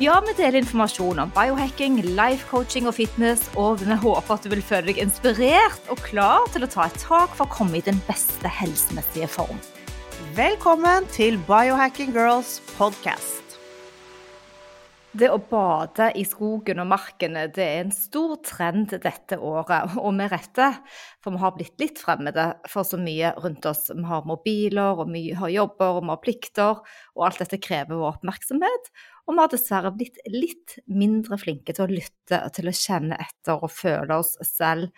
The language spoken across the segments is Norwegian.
Ja, vi deler informasjon om biohacking, life coaching og fitness, og vi håper at du vil føle deg inspirert og klar til å ta et tak for å komme i den beste helsemessige form. Velkommen til Biohacking Girls podcast. Det å bade i skogen og markene det er en stor trend dette året, og med rette. For vi har blitt litt fremmede for så mye rundt oss. Vi har mobiler, og vi har jobber, og vi har plikter. Og alt dette krever vår oppmerksomhet. Og vi har dessverre blitt litt mindre flinke til å lytte, og til å kjenne etter og føle oss selv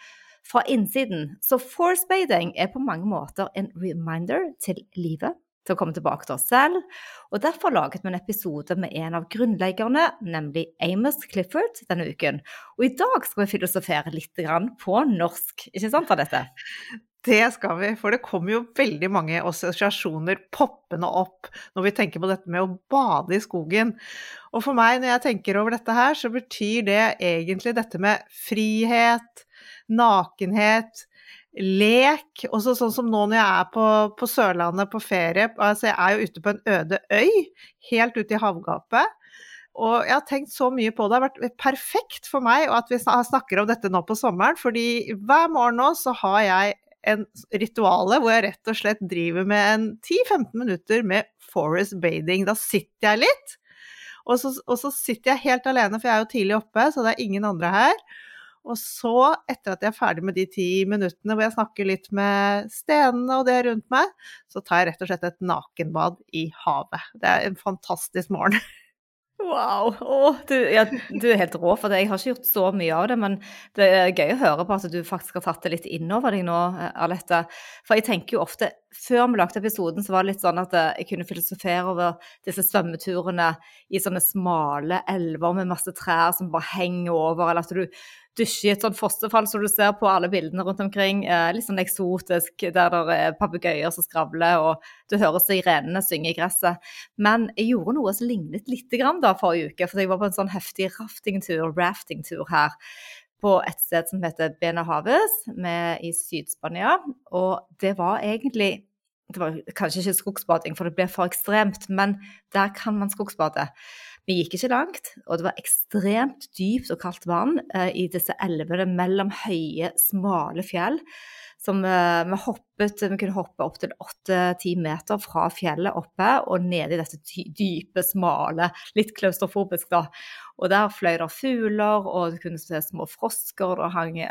fra innsiden. Så force bathing er på mange måter en reminder til livet til å komme tilbake til oss selv. Og Derfor laget vi en episode med en av grunnleggerne, nemlig Amos Clifford, denne uken. Og i dag skal vi filosofere litt på norsk, ikke sant av dette? Det skal vi, for det kommer jo veldig mange assosiasjoner poppende opp når vi tenker på dette med å bade i skogen. Og for meg, når jeg tenker over dette her, så betyr det egentlig dette med frihet, nakenhet, lek. Også sånn som nå når jeg er på, på Sørlandet på ferie. Altså jeg er jo ute på en øde øy, helt ute i havgapet. Og jeg har tenkt så mye på det. Det har vært perfekt for meg at vi snakker om dette nå på sommeren. fordi hver morgen nå så har jeg en rituale hvor jeg rett og slett driver med en 10-15 minutter med forest bathing. Da sitter jeg litt, og så, og så sitter jeg helt alene, for jeg er jo tidlig oppe, så det er ingen andre her. Og så, etter at jeg er ferdig med de ti minuttene hvor jeg snakker litt med stenene og det rundt meg, så tar jeg rett og slett et nakenbad i havet. Det er en fantastisk morgen. Wow. Oh, du, ja, du, er helt rå for det. Jeg har ikke gjort så mye av det, men det er gøy å høre på at du faktisk har tatt det litt innover deg nå, Alette. For jeg tenker jo ofte Før vi lagde episoden, så var det litt sånn at jeg kunne filosofere over disse svømmeturene i sånne smale elver med masse trær som bare henger over, eller at du dusje i et sånt fossefall som du ser på alle bildene rundt omkring. Eh, litt sånn eksotisk, der det er papegøyer som skravler, og du hører sirenene synge i gresset. Men jeg gjorde noe som lignet litt da forrige uke, for jeg var på en sånn heftig raftingtur, raftingtur her på et sted som heter Benahaves i Syd-Spania. Og det var egentlig det var kanskje ikke skogsbading, for det ble for ekstremt, men der kan man skogsbade. Vi gikk ikke langt, og det var ekstremt dypt og kaldt vann eh, i disse elvene mellom høye, smale fjell. Som eh, vi hoppet Vi kunne hoppe opptil åtte-ti meter fra fjellet oppe og ned i dette dype, smale, litt klaustrofobisk, da. Og der fløy det fugler, og du kunne se små frosker, og hang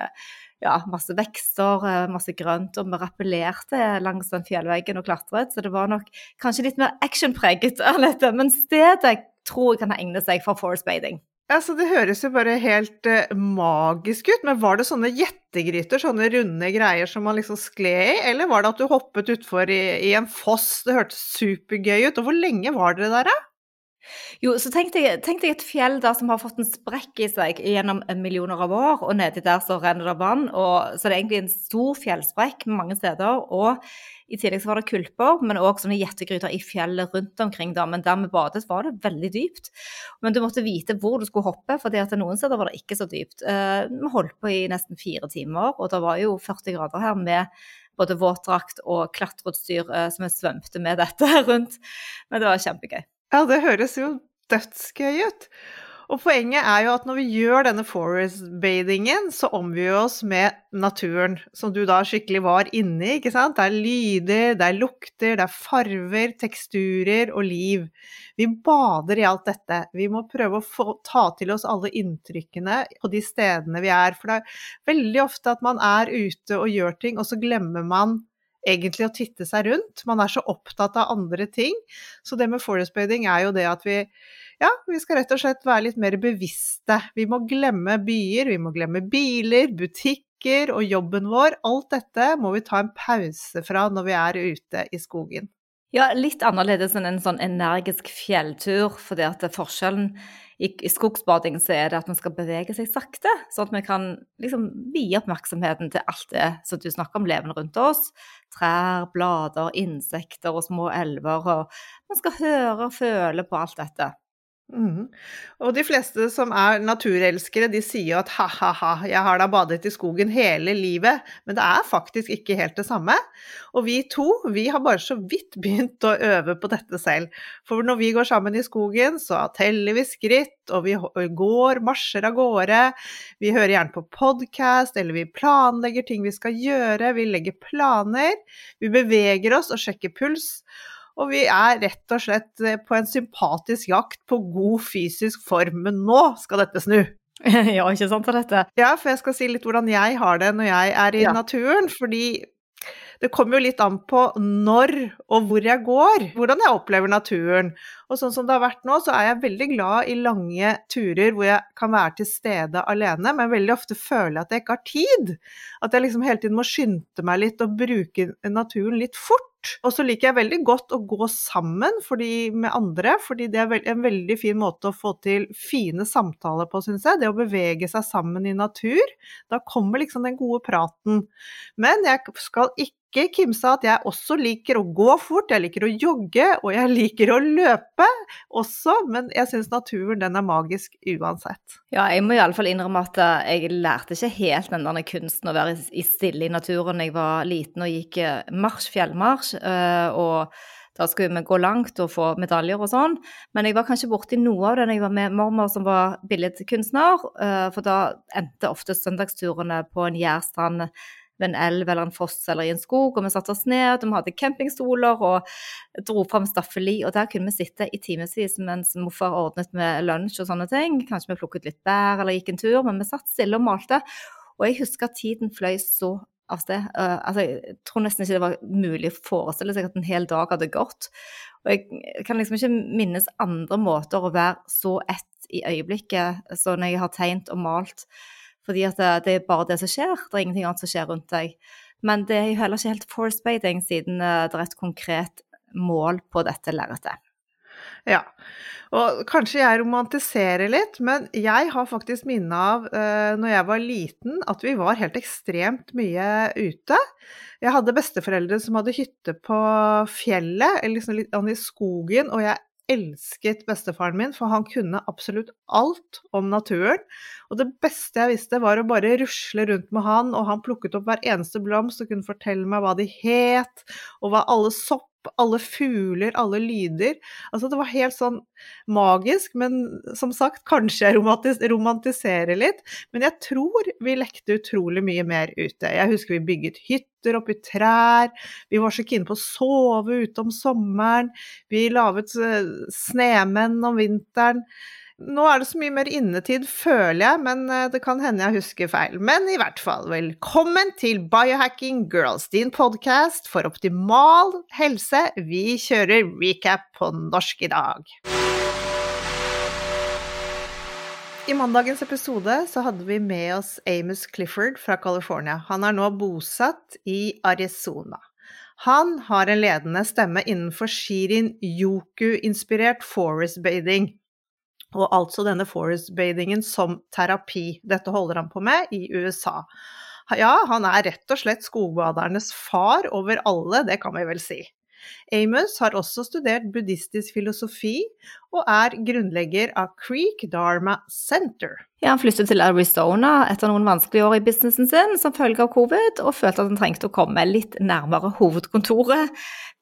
ja, masse vekster, eh, masse grønt, og vi rappellerte langs den fjellveggen og klatret, så det var nok kanskje litt mer actionpreget av dette. Men stedet tror jeg kan egne seg for forest bathing. Altså, det høres jo bare helt uh, magisk ut, men var det sånne gjettegryter, sånne runde greier som man liksom skled i, eller var det at du hoppet utfor i, i en foss? Det hørtes supergøy ut. Og hvor lenge var dere der, da? Jo, så tenk deg, tenk deg, et fjell der som har fått en sprekk i seg gjennom millioner av år, og nedi der så renner det vann. Og, så det er egentlig en stor fjellsprekk mange steder. Og i tillegg så var det kulper, men òg sånne gjettegryter i fjellet rundt omkring. Da. Men der vi badet, var det veldig dypt. Men du måtte vite hvor du skulle hoppe, for noen steder var det ikke så dypt. Uh, vi holdt på i nesten fire timer, og det var jo 40 grader her med både våtdrakt og klatreutstyr uh, som vi svømte med dette rundt. Men det var kjempegøy. Ja, det høres jo dødsgøy ut. Og poenget er jo at når vi gjør denne forest-bathingen, så omgir vi oss med naturen, som du da skikkelig var inni, ikke sant. Det er lyder, det er lukter, det er farver, teksturer og liv. Vi bader i alt dette. Vi må prøve å få, ta til oss alle inntrykkene på de stedene vi er. For det er veldig ofte at man er ute og gjør ting, og så glemmer man egentlig å titte seg rundt. Man er så opptatt av andre ting. Så det med forest er jo det at vi ja, vi skal rett og slett være litt mer bevisste. Vi må glemme byer, vi må glemme biler, butikker og jobben vår. Alt dette må vi ta en pause fra når vi er ute i skogen. Ja, litt annerledes enn en sånn energisk fjelltur, for forskjellen i, i skogsbading så er det at man skal bevege seg sakte, sånn at vi kan liksom vie oppmerksomheten til alt det som du snakker om levende rundt oss. Trær, blader, insekter og små elver. Og man skal høre og føle på alt dette. Mm. Og de fleste som er naturelskere, de sier jo at ha-ha-ha, jeg har da badet i skogen hele livet, men det er faktisk ikke helt det samme. Og vi to, vi har bare så vidt begynt å øve på dette selv. For når vi går sammen i skogen, så teller vi skritt, og vi går, marsjer av gårde. Vi hører gjerne på podkast, eller vi planlegger ting vi skal gjøre, vi legger planer. Vi beveger oss og sjekker puls. Og vi er rett og slett eh, på en sympatisk jakt på god fysisk form. Men nå skal dette snu. ja, ikke sant av dette? Ja, for jeg skal si litt hvordan jeg har det når jeg er i ja. naturen. Fordi det kommer jo litt an på når og hvor jeg går, hvordan jeg opplever naturen. Og sånn som det har vært nå, så er jeg veldig glad i lange turer hvor jeg kan være til stede alene, men veldig ofte føler jeg at jeg ikke har tid. At jeg liksom hele tiden må skynde meg litt og bruke naturen litt fort. Og så liker jeg veldig godt å gå sammen med andre, fordi det er en veldig fin måte å få til fine samtaler på, syns jeg. Det å bevege seg sammen i natur. Da kommer liksom den gode praten. Men jeg skal ikke ikke kimse at jeg også liker å gå fort, jeg liker å jogge, og jeg liker å løpe også, men jeg syns naturen den er magisk uansett. Ja, jeg må iallfall innrømme at eh, jeg lærte ikke helt den der kunsten å være i stille i naturen jeg var liten og gikk eh, marsj, fjellmarsj, eh, og da skulle vi gå langt og få medaljer og sånn. Men jeg var kanskje borti noe av det da jeg var med mormor som var billedkunstner. For da endte ofte søndagsturene på en gjærstrand ved en elv eller en foss eller i en skog, og vi satte oss ned, og vi hadde campingstoler og dro fram staffeli, og der kunne vi sitte i timevis mens morfar ordnet med lunsj og sånne ting. Kanskje vi plukket litt bær eller gikk en tur, men vi satt stille og malte. Og jeg husker at tiden fløy så av sted. Uh, altså, jeg tror nesten ikke det var mulig å forestille seg at en hel dag hadde gått. Og jeg kan liksom ikke minnes andre måter å være så ett i øyeblikket, så når jeg har tegnet og malt fordi at det, er bare det som skjer, det er ingenting annet som skjer rundt deg. Men det er jo heller ikke helt force bathing, siden eh, det er et konkret mål på dette lerretet. Ja, og kanskje jeg romantiserer litt, men jeg har faktisk minne av eh, når jeg var liten, at vi var helt ekstremt mye ute. Jeg hadde besteforeldre som hadde hytte på fjellet, eller liksom litt i skogen, og jeg elsket bestefaren min, for han kunne absolutt alt om naturen. Og det beste jeg visste, var å bare rusle rundt med han, og han plukket opp hver eneste blomst og kunne fortelle meg hva de het, og hva alle sopp alle fugler, alle lyder. Altså det var helt sånn magisk, men som sagt, kanskje jeg romantis romantiserer litt. Men jeg tror vi lekte utrolig mye mer ute. Jeg husker vi bygget hytter oppi trær, vi var så kine på å sove ute om sommeren, vi laget eh, snemenn om vinteren. Nå er det så mye mer innetid, føler jeg, men eh, det kan hende jeg husker feil. Men i hvert fall, velkommen til Biohacking Girls, din podkast for optimal helse. Vi kjører recap på norsk i dag. I mandagens episode så hadde vi med oss Amos Clifford fra California. Han er nå bosatt i Arizona. Han har en ledende stemme innenfor Shirin Yoku-inspirert forest bathing og altså denne forest-bathingen som terapi. Dette holder han på med i USA. Ja, han er rett og slett skogbadernes far over alle, det kan vi vel si. Amos har også studert buddhistisk filosofi, og er grunnlegger av Creek Dharma Center. Ja, han flyttet til Arizona etter noen vanskelige år i businessen sin som følge av covid, og følte at han trengte å komme litt nærmere hovedkontoret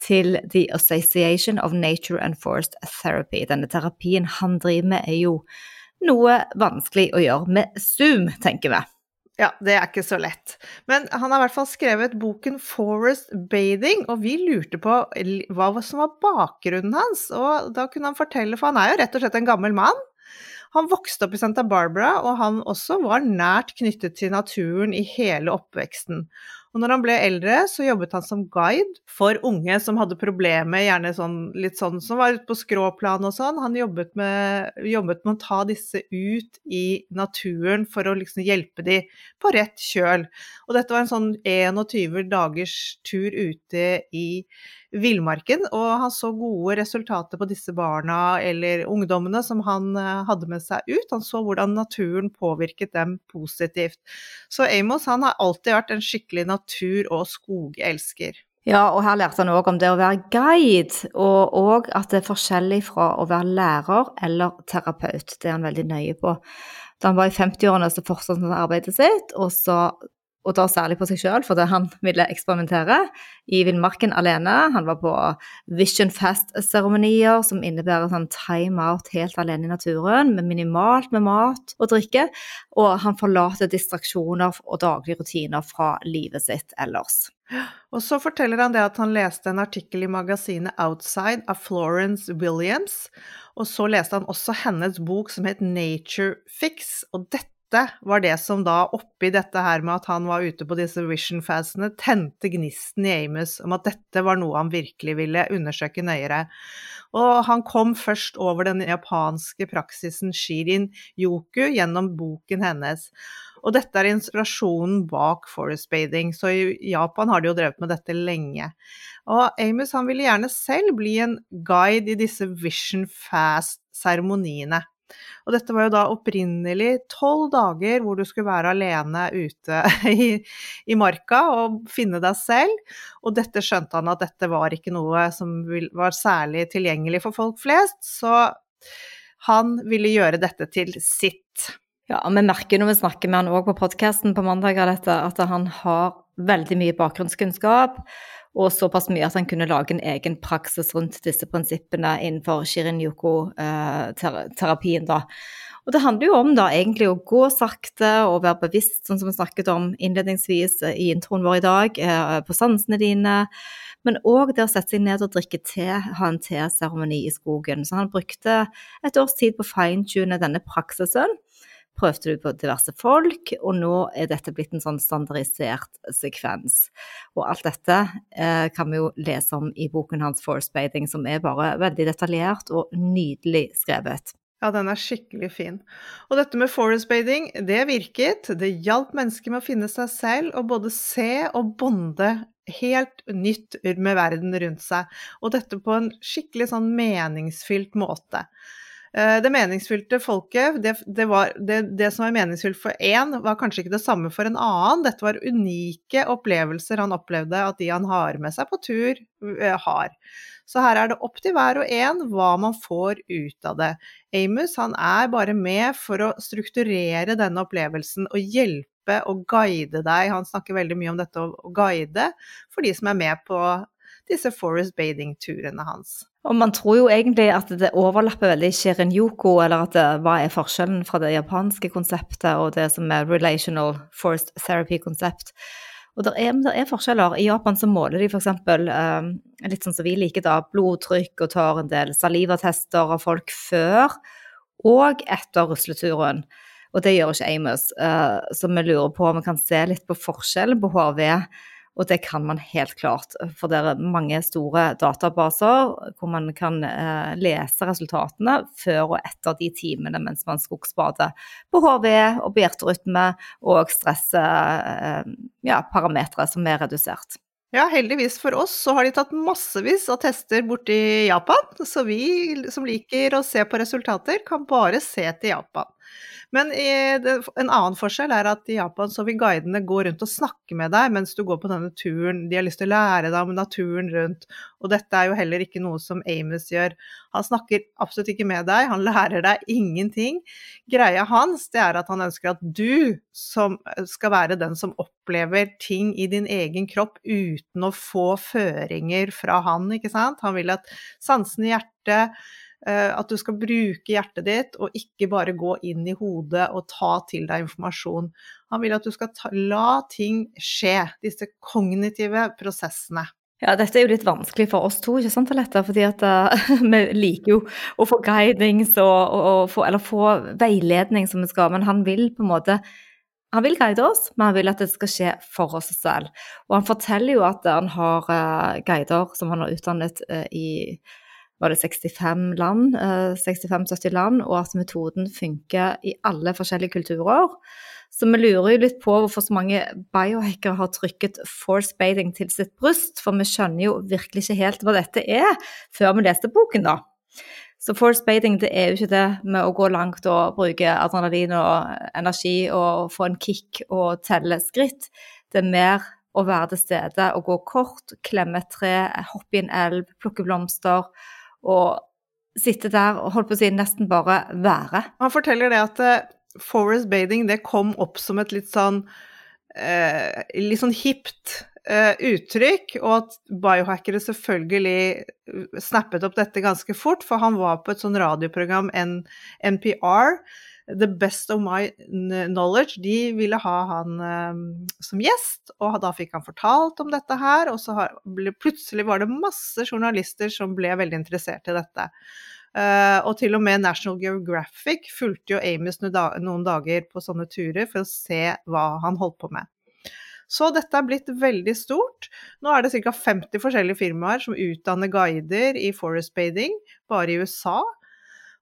til The Association of Nature and Forest Therapy. Denne terapien han driver med, er jo noe vanskelig å gjøre med Zoom, tenker vi. Ja, det er ikke så lett. Men han har i hvert fall skrevet boken 'Forest Bathing', og vi lurte på hva som var bakgrunnen hans. Og da kunne han fortelle, for han er jo rett og slett en gammel mann. Han vokste opp i Santa Barbara, og han også var nært knyttet til naturen i hele oppveksten. Og når han ble eldre, så jobbet han som guide for unge som hadde problemer, gjerne sånn, litt sånn som var ute på skråplan og sånn. Han jobbet med, jobbet med, å ta disse ut i naturen for å liksom hjelpe de på rett kjøl. Og dette var en sånn 21 dagers tur ute i villmarken, og han så gode resultater på disse barna eller ungdommene som han eh, hadde med seg ut. Han så hvordan naturen påvirket dem positivt. Så Amos han har alltid vært en skikkelig natur- og skogelsker. Ja, og her lærte han òg om det å være guide, og òg at det er forskjellig fra å være lærer eller terapeut. Det er han veldig nøye på. Da han var i 50-årene, så fortsatte han arbeidet sitt, og så og da særlig på seg sjøl, fordi han ville eksperimentere i villmarken alene. Han var på Vision Fast-seremonier, som innebærer sånn time-out helt alene i naturen, med minimalt med mat og drikke. Og han forlater distraksjoner og daglige rutiner fra livet sitt ellers. Og så forteller han det at han leste en artikkel i magasinet Outside av Florence Williams, og så leste han også hennes bok som het Nature Fix, og dette dette var det som da, oppi dette her med at han var ute på disse vision-fasene, tente gnisten i Amos om at dette var noe han virkelig ville undersøke nøyere. Og han kom først over den japanske praksisen Shirin Yoku gjennom boken hennes. Og dette er inspirasjonen bak forest bathing, så i Japan har de jo drevet med dette lenge. Og Amos han ville gjerne selv bli en guide i disse Vision Fast-seremoniene. Og dette var jo da opprinnelig tolv dager hvor du skulle være alene ute i, i, marka og finne deg selv. Og dette skjønte han at dette var ikke noe som var særlig tilgjengelig for folk flest, så han ville gjøre dette til sitt. Ja, og vi merker når vi snakker med han òg på podkasten på mandag at han har veldig mye bakgrunnskunnskap og såpass mye at han kunne lage en egen praksis rundt disse prinsippene innenfor shirin-yoko-terapien. da. Og det handler jo om da egentlig å gå sakte og være bevisst, sånn som vi snakket om innledningsvis i introen vår i dag, eh, på sansene dine. Men òg det å sette seg ned og drikke te, ha en teseremoni i skogen. Så han brukte et års tid på å fine-tune denne praksisen prøvde du på diverse folk, og nå er dette blitt en sånn standardisert sekvens. Og alt dette eh, kan vi jo lese om i boken hans Force Bathing, som er bare veldig detaljert og nydelig skrevet. Ja, den er skikkelig fin. Og dette med forest bathing, det virket. Det hjalp mennesker med å finne seg selv og både se og bonde helt nytt med verden rundt seg. Og dette på en skikkelig sånn meningsfylt måte. Eh, det meningsfylte folket, det, det, var, det, det som var meningsfylt for én, var kanskje ikke det samme for en annen. Dette var unike opplevelser han opplevde at de han har med seg på tur, eh, har. Så her er det opp til hver og en hva man får ut av det. Amos han er bare med for å strukturere denne opplevelsen og hjelpe og guide deg. Han snakker veldig mye om dette å guide for de som er med på disse forest bathing-turene hans. Og man tror jo egentlig at det overlapper veldig Shirin-yoko, eller at det, hva er forskjellen fra det japanske konseptet og det som er relational forest therapy-konsept. Og det er, er, forskjeller. I Japan så måler de f.eks. Um, litt sånn som vi liker da, blodtrykk og tar en del salivatester av folk før og etter rusleturen. Og det gjør ikke Amos. Uh, så vi lurer på om vi kan se litt på forskjellen på HRV og det kan man helt klart, for det er mange store databaser hvor man kan eh, lese resultatene før og etter de timene mens man skogsbader på HV og på hjerterytme og stressparametere eh, som er redusert. Ja, heldigvis for oss så har de tatt massevis av tester borti Japan, så vi som liker å se på resultater, kan bare se til Japan. Men en annen forskjell er at i Japan så vil guidene gå rundt og snakke med deg mens du går på denne turen. De har lyst til å lære deg om naturen rundt. Og dette er jo heller ikke noe som Amos gjør. Han snakker absolutt ikke med deg, han lærer deg ingenting. Greia hans det er at han ønsker at du som skal være den som opplever ting i din egen kropp uten å få føringer fra han, ikke sant. Han vil at sansene i hjertet at du skal bruke hjertet ditt, og ikke bare gå inn i hodet og ta til deg informasjon. Han vil at du skal ta, la ting skje, disse kognitive prosessene. Ja, dette er jo litt vanskelig for oss to, ikke sant, Alette? Fordi at uh, vi liker jo å få guidings og, og, og få, eller få veiledning som vi skal, men han vil på en måte han vil guide oss, men han vil at det skal skje for oss selv. Og han forteller jo at han har uh, guider som han har utdannet uh, i var det 65 land, uh, 65-70 land, og at metoden funker i alle forskjellige kulturer. Så vi lurer jo litt på hvorfor så mange biohackere har trykket force bathing til sitt bryst, for vi skjønner jo virkelig ikke helt hva dette er, før vi leste boken, da. Så force bathing det er jo ikke det med å gå langt og bruke adrenalin og energi og få en kick og telle skritt. Det er mer å være til stede og gå kort, klemme et tre, hoppe i en elv, plukke blomster og sitte der og holdt på å si nesten bare være. Han forteller det at uh, forest bathing det kom opp som et litt sånn uh, litt sånn hipt uh, uttrykk, og at biohackere selvfølgelig snappet opp dette ganske fort, for han var på et sånn radioprogram, NPR, The Best of My Knowledge, de ville ha han eh, som gjest, og da fikk han fortalt om dette her, og så har, plutselig var det masse journalister som ble veldig interessert i dette. Uh, og til og med National Geographic fulgte jo Amos noen dager på sånne turer for å se hva han holdt på med. Så dette er blitt veldig stort. Nå er det ca. 50 forskjellige firmaer som utdanner guider i forest bathing, bare i USA.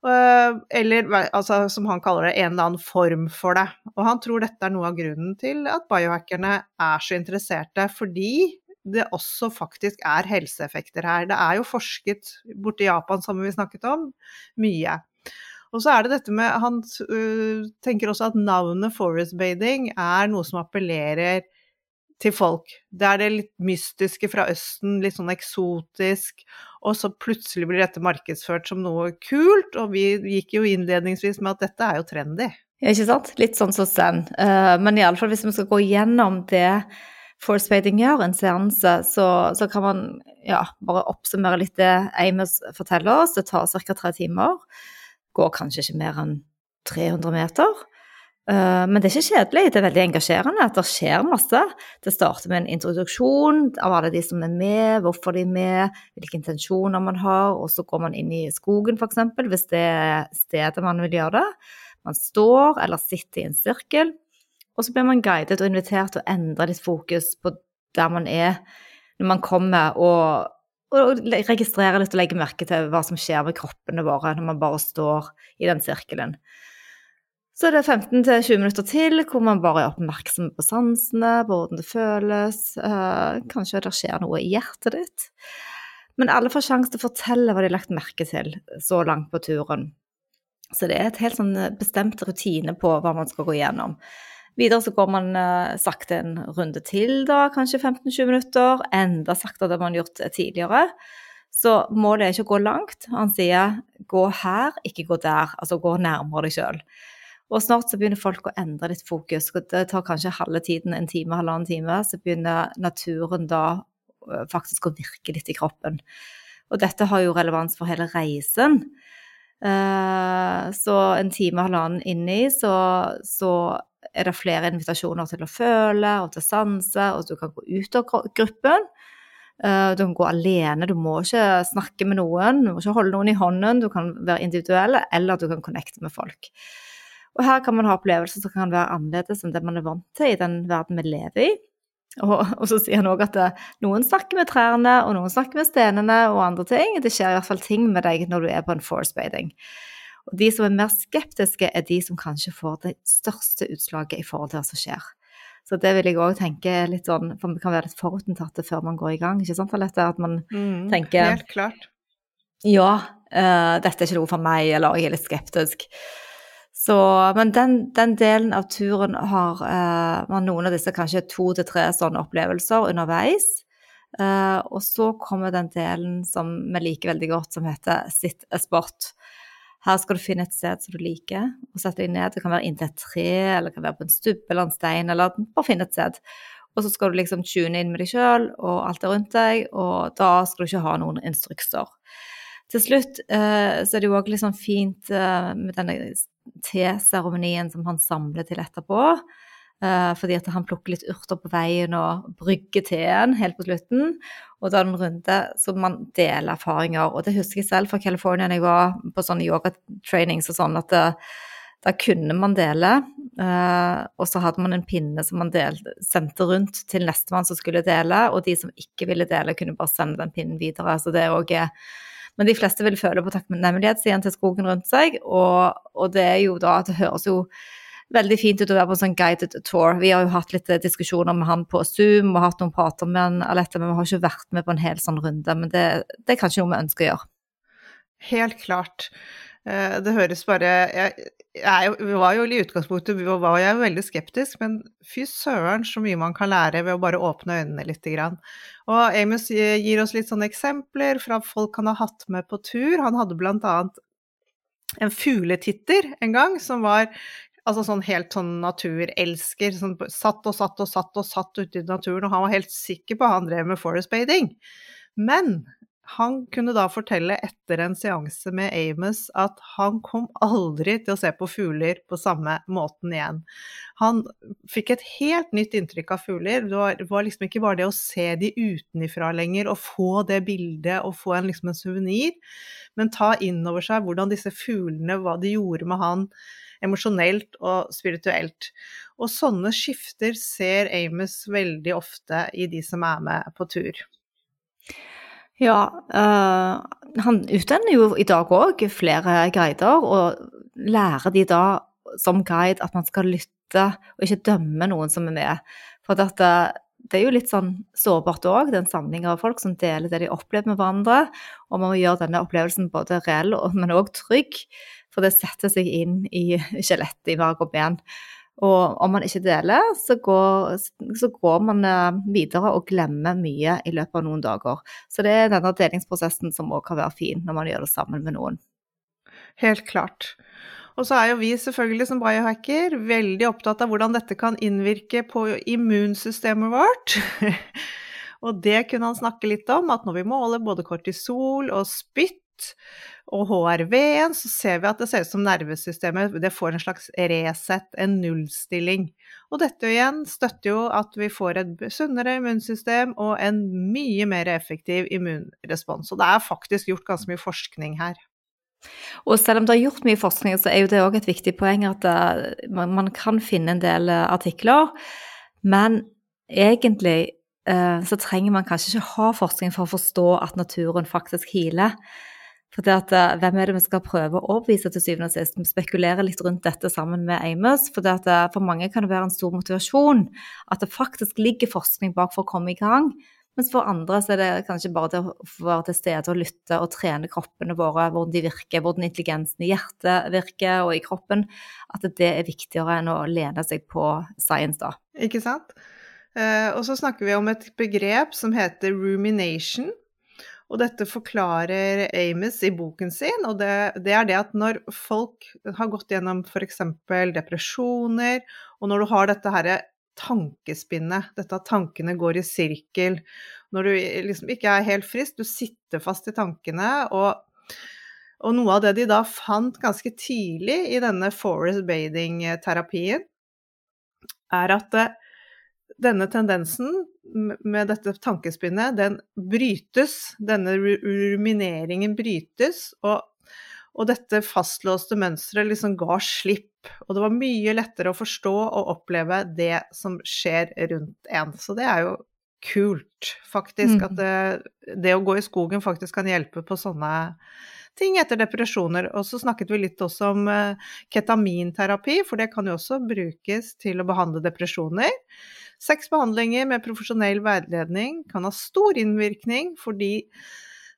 Eh, eller altså, som han kaller det, en eller annen form for det. Og han tror dette er noe av grunnen til at biohackerne er så interesserte, fordi det også faktisk er helseeffekter her. Det er jo forsket borte i Japan, som vi snakket om, mye. Og så er det dette med Han uh, tenker også at navnet forest bathing er noe som appellerer til folk. Det er det litt mystiske fra Østen, litt sånn eksotisk, og så plutselig blir dette markedsført som noe kult, og vi gikk jo innledningsvis med at dette er jo trendy. Ja, ikke sant? Litt sånn som Zen. Uh, men iallfall hvis vi skal gå gjennom det Force gjør, en seanse, så, så, kan man ja, bare oppsummere litt det Amos forteller oss. Det tar ca. tre timer. Går kanskje ikke mer enn 300 meter. Eh, men det er ikke kjedelig, det er veldig engasjerende. at Det skjer masse. Det starter med en introduksjon av alle de som er med, hvorfor de er med, hvilke intensjoner man har, og så går man inn i skogen f.eks. hvis det er stedet man vil gjøre det. Man står eller sitter i en sirkel, og så blir man guidet og invitert til å endre litt fokus på der man er når man kommer, og, og registrerer litt og legger merke til hva som skjer med kroppene våre når man bare står i den sirkelen. Så det er det 15-20 minutter til hvor man bare er oppmerksom på sansene, på hvordan det føles. Uh, kanskje det skjer noe i hjertet ditt. Men alle får sjanse til å fortelle hva de har lagt merke til så langt på turen. Så det er et helt sånn bestemt rutine på hva man skal gå gjennom. Videre så går man uh, sakte en runde til, da, kanskje 15-20 minutter. Enda saktere enn man har gjort tidligere. Så målet er ikke å gå langt. Han sier gå her, ikke gå der. Altså gå nærmere deg sjøl. Og snart så begynner folk å endre litt fokus. Det tar kanskje halve tiden, en time, halvannen time. Så begynner naturen da faktisk å virke litt i kroppen. Og dette har jo relevans for hele reisen. Så en time, halvannen inni, så, så er det flere invitasjoner til å føle og til å sanse, og du kan gå ut av gruppen. Du kan gå alene, du må ikke snakke med noen, du må ikke holde noen i hånden. Du kan være individuell, eller du kan connecte med folk. Og her kan man ha opplevelser som kan være annerledes enn det man er vant til i den verden vi lever i. Og, og så sier han òg at det, noen snakker med trærne, og noen snakker med stenene og andre ting. Det skjer i hvert fall ting med deg når du er på en force bathing. Og de som er mer skeptiske, er de som kanskje får det største utslaget i forhold til hva som skjer. Så det vil jeg òg tenke litt sånn, for vi kan være litt forutinntatte før man går i gang, ikke sant Alette? At man mm, tenker Helt klart. Ja, uh, dette er ikke noe for meg, eller jeg er litt skeptisk. Så, men den, den, delen av turen har eh, noen av disse kanskje to til tre sånne opplevelser underveis. Eh, og så kommer den delen som vi liker veldig godt, som heter sit a spot. Her skal du finne et sted som du liker, og sette deg ned. Det kan være inntil et tre, eller det kan være på en stubbe eller en stein, eller bare finne et sted. Og så skal du liksom tune inn med deg sjøl og alt det rundt deg, og da skal du ikke ha noen instrukser. Til slutt eh, så er det jo òg litt sånn fint eh, med denne teseremonien som han samler til etterpå. Uh, fordi at han plukker litt urter på veien og brygger teen helt på slutten. Og da er det en runde så man deler erfaringer. Og det husker jeg selv fra California da jeg var på sånne yogatrainings og sånn, at det, da kunne man dele. Eh, og så hadde man en pinne som man delte, sendte rundt til nestemann som skulle dele, og de som ikke ville dele, kunne bare sende den pinnen videre. Så det er også, men de fleste vil føle på takknemlighetssiden til skogen rundt seg, og, og det er jo da at det høres jo veldig fint ut å være på en sånn guided tour. Vi har jo hatt litt diskusjoner med han på Zoom og hatt noen prater med han, Alette, men vi har ikke vært med på en hel sånn runde. Men det, det er kanskje noe vi ønsker å gjøre. Helt klart. Eh, det høres bare jeg, jeg, var jo i utgangspunktet var jeg veldig skeptisk, men fy søren så mye man kan lære ved å bare åpne øynene litt. Og Amos gir oss litt sånne eksempler fra folk han har hatt med på tur. Han hadde annet en fugletitter en gang som var altså sånn helt sånn naturelsker. Som satt og satt og satt og satt ute i naturen, og han var helt sikker på at han drev med forest bathing. Men han kunne da fortelle etter en seanse med Amos at han kom aldri til å se på fugler på samme måten igjen. Han fikk et helt nytt inntrykk av fugler. Det var, liksom ikke bare det å se de utenifra lenger og få det bildet og få en, liksom en suvenir, men ta inn over seg hvordan disse fuglene, hva de gjorde med han emosjonelt og spirituelt. Og sånne skifter ser Amos veldig ofte i de som er med på tur. Ja, uh, han utdanner jo i dag òg flere guider, og lærer de da som guide at man skal lytte og ikke dømme noen som er med. For dette, det er jo litt sånn sårbart òg, det er av folk som deler det de opplever med hverandre. Og man må gjøre denne opplevelsen både reell, men òg trygg, for det setter seg inn i skjelettet i marg og ben. Og om man ikke deler, så går, så går, man eh, videre og glemmer mye i løpet av noen dager. Så det er denne delingsprosessen som òg kan være fin når man gjør det sammen med noen. Helt klart. Og så er jo vi selvfølgelig som biohacker veldig opptatt av hvordan dette kan innvirke på immunsystemet vårt. og det kunne han snakke litt om, at når vi måler både kortisol og spytt, og HRV-en, så ser vi at det ser ut som nervesystemet det får en slags reset, en nullstilling. Og dette igjen støtter jo at vi får et sunnere immunsystem og en mye mer effektiv immunrespons. Og det er faktisk gjort ganske mye forskning her. Og selv om det er gjort mye forskning, så er jo det òg et viktig poeng at uh, man, kan finne en del uh, artikler, men egentlig uh, så trenger man kanskje ikke ha forskning for å forstå at naturen faktisk healer. For at, eh, Hvem er det vi skal prøve å overbevise til syvende og sist? Vi spekulerer litt rundt dette sammen med Amos. For, at, eh, for mange kan det være en stor motivasjon at det faktisk ligger forskning bak for å komme i gang. Mens for andre så er det kanskje bare det å være til stede og lytte og trene kroppene våre, hvordan de virker, hvordan intelligensen i hjertet virker og i kroppen. At det er viktigere enn å lene seg på science, da. Ikke sant. Eh, og så snakker vi om et begrep som heter rumination. Og dette forklarer Amos i boken sin, og det, det er det at når folk har gått gjennom f.eks. depresjoner, og når du har dette herre tankespinnet, dette at tankene går i sirkel, når du liksom ikke er helt frisk, du sitter fast i tankene, og, og noe av det de da fant ganske tidlig i denne forest bathing-terapien, er at denne tendensen med dette tankespinnet, den brytes. Denne rumineringen brytes, og, og dette fastlåste mønsteret liksom ga slipp. Og det var mye lettere å forstå og oppleve det som skjer rundt en. Så det er jo kult, faktisk. Mm. At det, det, å gå i skogen faktisk kan hjelpe på sånne ting etter depresjoner. Og så snakket vi litt også om eh, ketaminterapi, for det kan jo også brukes til å behandle depresjoner. Seks behandlinger med profesjonell veiledning kan ha stor innvirkning fordi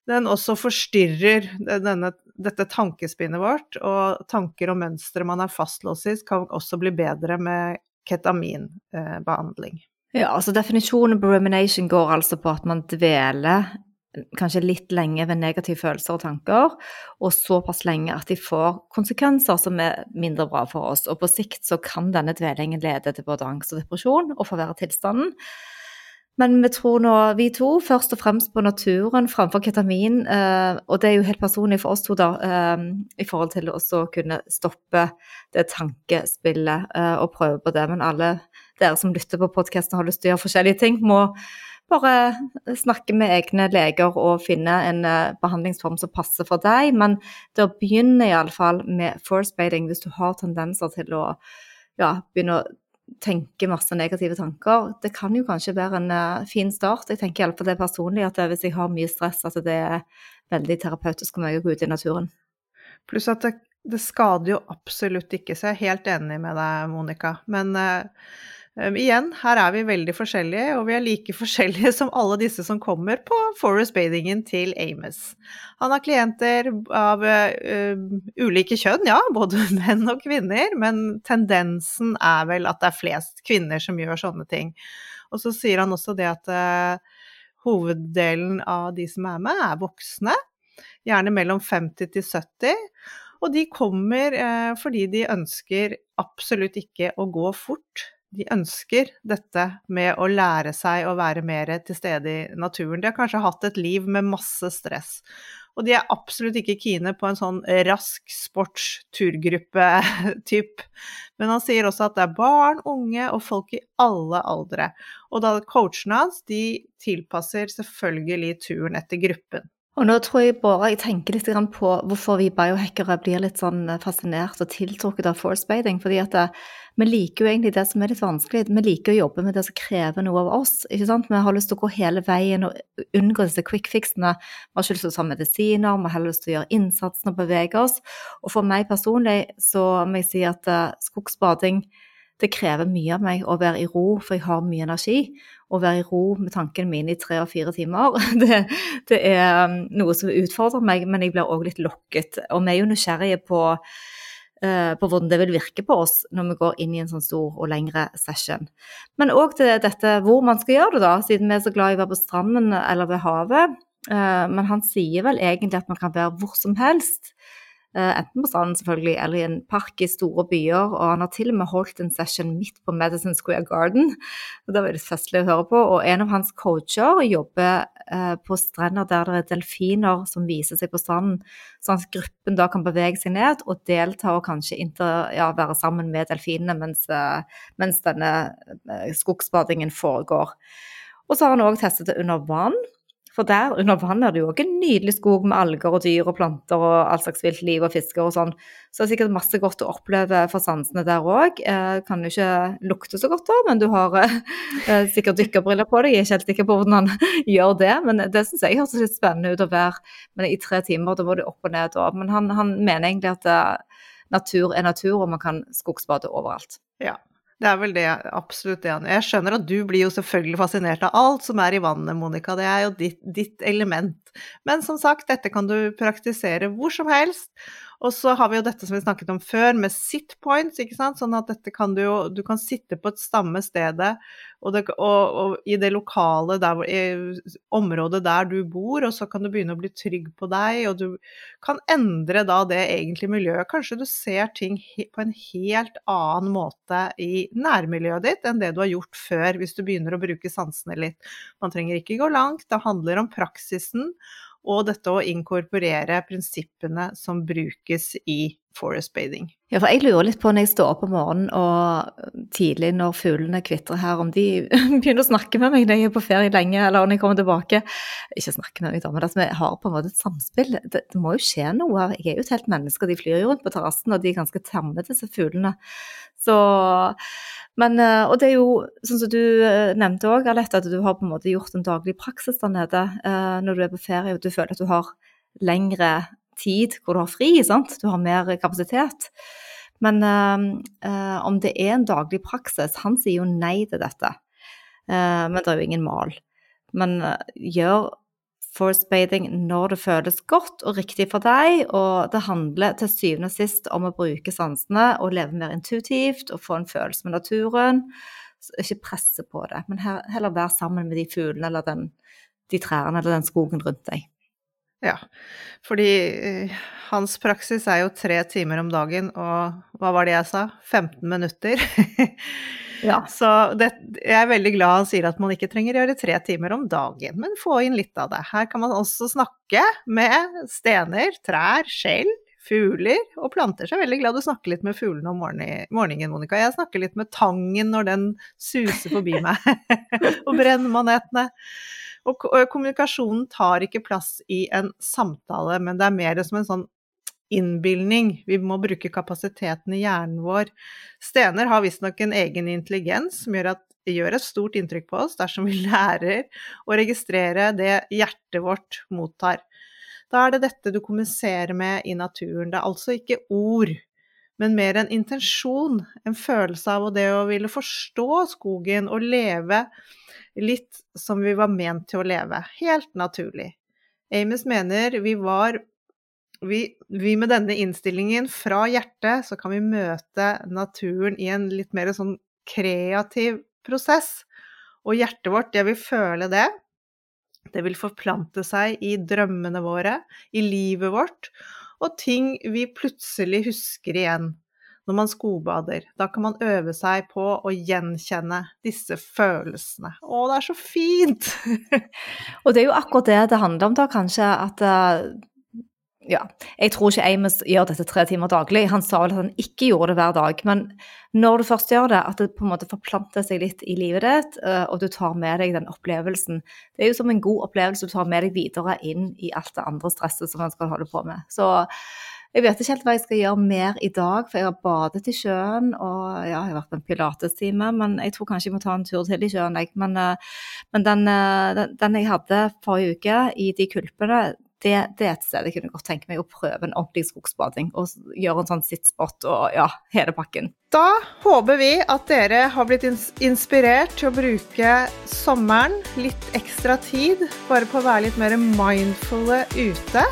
den også forstyrrer denne, dette tankespinnet vårt, og tanker og mønstre man er fastlåst i, kan også bli bedre med ketaminbehandling. Ja, altså Definisjonen på rumination går altså på at man dveler kanskje litt lenge ved negative følelser og tanker, og såpass lenge at de får konsekvenser som er mindre bra for oss. Og på sikt så kan denne dvelingen lede til både angst og depresjon og forverre tilstanden. Men vi tror nå, vi to, først og fremst på naturen framfor ketamin. Eh, og det er jo helt personlig for oss to, da, eh, i forhold til å kunne stoppe det tankespillet eh, og prøve på det. Men alle dere som lytter på podkasten har lyst til å gjøre forskjellige ting, må bare snakke med egne leger og finne en uh, behandlingsform som passer for deg. Men det å begynne iallfall med force bathing hvis du har tendenser til å ja, begynne å tenke masse negative tanker. Det kan jo kanskje være en uh, fin start. Jeg tenker iallfall det personlig, at hvis jeg har mye stress, at det er veldig terapeutisk for meg å gå ut i naturen. Pluss at det, det, skader jo absolutt ikke, så jeg er helt enig med deg, Monica. Men uh, Um, igjen, her er vi veldig forskjellige, og vi er like forskjellige som alle disse som kommer på Forest Bathingen til Amos. Han har klienter av uh, ulike kjønn, ja, både menn og kvinner, men tendensen er vel at det er flest kvinner som gjør sånne ting. Og så sier han også det at uh, hoveddelen av de som er med, er voksne, gjerne mellom 50 til 70. Og de kommer eh, fordi de ønsker absolutt ikke å gå fort de ønsker dette med å lære seg å være mer til stede i naturen. De har kanskje hatt et liv med masse stress. Og de er absolutt ikke kine på en sånn rask sports-turgruppe-typ. Men han sier også at det er barn, unge og folk i alle aldre. Og da coachene hans de tilpasser selvfølgelig turen etter gruppen. Og nå tror jeg bare jeg tenker litt på hvorfor vi biohackere blir litt sånn fascinert og tiltrukket av force bathing. Fordi at det, vi liker jo egentlig det som er litt vanskelig. Vi liker å jobbe med det som krever noe av oss. ikke sant? Vi har lyst til å gå hele veien og unngå disse quick fixene. Vi har ikke lyst til å ta medisiner, vi har lyst til å gjøre innsatsen og bevege oss. Og for meg personlig så må jeg si at uh, skogsbading det krever mye av meg å være i ro, for jeg har mye energi. Å være i ro med tankene mine i tre og fire timer, det, det er um, noe som utfordrer meg, men jeg blir òg litt lokket. Og vi er jo nysgjerrige på Eh, på hvordan det vil virke på oss når vi går inn i en sånn stor og lengre session. Men òg til dette hvor man skal gjøre det, da, siden vi er så glad i å være på stranden eller ved havet. Eh, men han sier vel egentlig at man kan være hvor som helst. Eh, enten på stranden selvfølgelig, eller i en park i store byer. Og han har til og med holdt en session midt på Medicine Square Garden. og Det var litt festlig å høre på. Og en av hans coacher jobber eh, på strender der det er delfiner som viser seg på stranden, sånn at gruppen da kan bevege seg ned og delta og kanskje inter, ja, være sammen med delfinene mens, eh, mens denne skogsbadingen foregår. Og så har han òg testet det under vann. For der under vann er det jo òg en nydelig skog med alger og dyr og planter og all slags vilt liv og fisker og sånn. Så det er sikkert masse godt å oppleve for sansene der òg. Eh, kan jo ikke lukte så godt da, men du har eh, eh sikkert dykkerbriller på deg. Jeg er ikke helt sikker på hvordan han gjør det, men det syns jeg høres litt spennende ut å være men i tre timer. Da må du opp og ned da. Men han, han mener egentlig at eh, natur er natur, og man kan skogsbade overalt. Ja, det er vel det, absolutt det. Jeg skjønner at du blir jo selvfølgelig fascinert av alt som er i vannet, Monica. Det er jo ditt, ditt element. Men som sagt, dette kan du praktisere hvor som helst. Og så har vi jo dette som vi snakket om før, med sit points, ikke sant. Sånn at dette kan du jo Du kan sitte på et samme stedet og, det, og, og, i det lokale der, området der du bor, og så kan du begynne å bli trygg på deg, og du kan endre da det egentlige miljøet. Kanskje du ser ting på en helt annen måte i nærmiljøet ditt enn det du har gjort før, hvis du begynner å bruke sansene litt. Man trenger ikke gå langt, det handler om praksisen og dette å inkorporere prinsippene som brukes i forest bathing. Ja, for jeg lurer litt på når jeg står opp om morgenen og tidlig når fuglene kvitrer her, om de begynner å snakke med meg når jeg er på ferie lenge, eller når jeg kommer tilbake. Ikke snakke med meg, da, men at vi har på en måte et samspill. Det, det, må jo skje noe. Jeg er jo et helt menneske, og de flyr jo rundt på terrassen, og de er ganske tamme, disse fuglene. Så men, eh, og det er jo sånn som du eh, nevnte òg, Alette, at du har på en måte gjort en daglig praksis der nede eh, når du er på ferie og du føler at du har lengre tid hvor du har fri, sant? du har mer kapasitet. Men uh, om det er en daglig praksis Han sier jo nei til dette. Uh, men det er jo ingen mal. Men uh, gjør force bathing når det føles godt og riktig for deg. Og det handler til syvende og sist om å bruke sansene og leve mer intuitivt og få en følelse med naturen. Så ikke presse på det, men heller være sammen med de fuglene eller den, de trærne eller den skogen rundt deg. Ja, fordi eh, hans praksis er jo tre timer om dagen, og hva var det jeg sa? 15 minutter. ja. Så det, jeg er veldig glad han sier at man ikke trenger å gjøre tre timer om dagen, men få inn litt av det. Her kan man også snakke med stener, trær, skjell, fugler og planter. Så jeg er veldig glad du snakker litt med fuglene om morgenen, Monica. Jeg snakker litt med tangen når den suser forbi meg, og brennmanetene. Og kommunikasjonen tar ikke plass i en samtale, men det er mer som en sånn innbilning. Vi må bruke kapasiteten i hjernen vår. Stener har visstnok en egen intelligens som gjør at det gjør et stort inntrykk på oss dersom vi lærer å registrere det hjertet vårt mottar. Da er det dette du kommuniserer med i naturen. Det er altså ikke ord, men mer en intensjon, en følelse av det å ville forstå skogen og leve litt som vi var ment til å leve. Helt naturlig. Amos mener vi var vi, vi, med denne innstillingen fra hjertet, så kan vi møte naturen i en litt mer sånn kreativ prosess. Og hjertet vårt, det vil føle det. Det vil forplante seg i drømmene våre, i livet vårt, og ting vi plutselig husker igjen når man skogbader. Da kan man øve seg på å gjenkjenne disse følelsene. Å, det er så fint! og det er jo akkurat det det handler om, da, kanskje. At uh, ja, jeg tror ikke Amos gjør dette tre timer daglig. Han sa vel at han ikke gjorde det hver dag. Men når du først gjør det, at det på en måte forplanter seg litt i livet ditt, uh, og du tar med deg den opplevelsen Det er jo som en god opplevelse du tar med deg videre inn i alt det andre stresset som man skal holde på med. Så jeg vet ikke helt hva jeg skal gjøre mer i dag, for jeg har badet i sjøen. Og ja, jeg har vært på en pilatestime, men jeg tror kanskje jeg må ta en tur til i sjøen. Jeg. Men, eh, men den, eh, den, den, jeg hadde forrige uke i de kulpene, det, det, er et sted jeg kunne godt tenke meg å prøve en ordentlig skogsbading. Og gjøre en sånn sittspot og ja, hele pakken. Da håper vi at dere har blitt inspirert til å bruke sommeren litt ekstra tid bare på å være litt mer mindfulle ute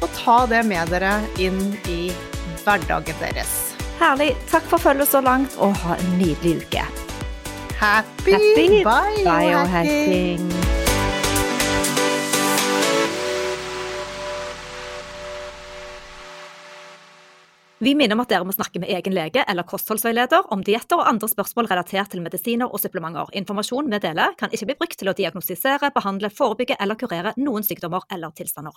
og ta det med dere inn i hverdagen deres. Herlig. Takk for følget så langt, og ha en nydelig uke. Happy, happy. biohacking. Vi minner om at dere må snakke med egen lege eller kostholdsveileder om dietter og andre spørsmål relatert til medisiner og supplementer. Informasjon vi deler, kan ikke bli brukt til å diagnostisere, behandle, forebygge eller kurere noen sykdommer eller tilstander.